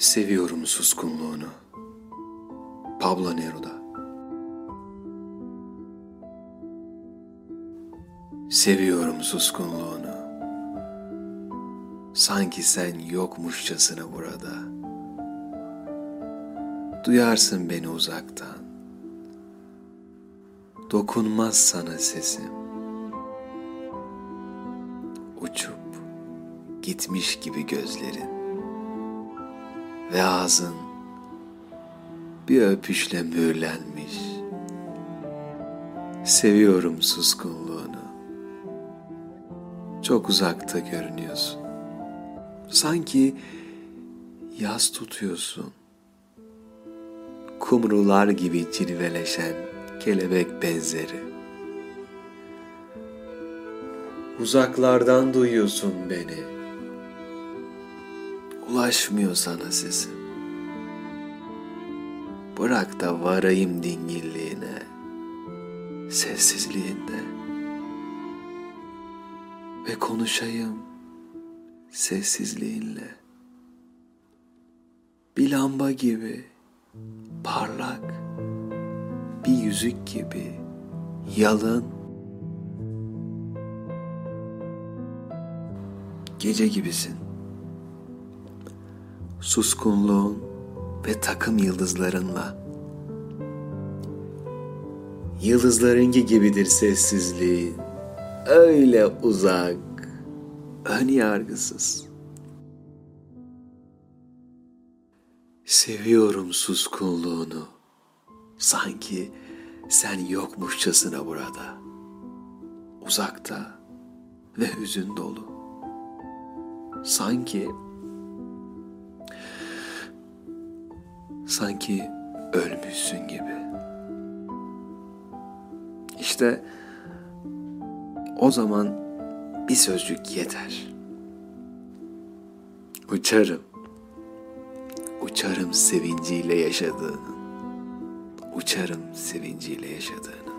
Seviyorum suskunluğunu. Pablo Neruda. Seviyorum suskunluğunu. Sanki sen yokmuşçasına burada. Duyarsın beni uzaktan. Dokunmaz sana sesim. Uçup gitmiş gibi gözlerin ve ağzın bir öpüşle mühürlenmiş. Seviyorum suskunluğunu. Çok uzakta görünüyorsun. Sanki yaz tutuyorsun. Kumrular gibi cilveleşen kelebek benzeri. Uzaklardan duyuyorsun beni. Ulaşmıyor sana sesim. Bırak da varayım dingilliğine, sessizliğinde. Ve konuşayım sessizliğinle. Bir lamba gibi, parlak, bir yüzük gibi, yalın, gece gibisin. Suskunluğun ve takım yıldızlarınla. Yıldızlarınki gibidir sessizliğin. Öyle uzak, ön yargısız. Seviyorum suskunluğunu. Sanki sen yokmuşçasına burada. Uzakta ve hüzün dolu. Sanki sanki ölmüşsün gibi. İşte o zaman bir sözcük yeter. Uçarım. Uçarım sevinciyle yaşadığını. Uçarım sevinciyle yaşadığını.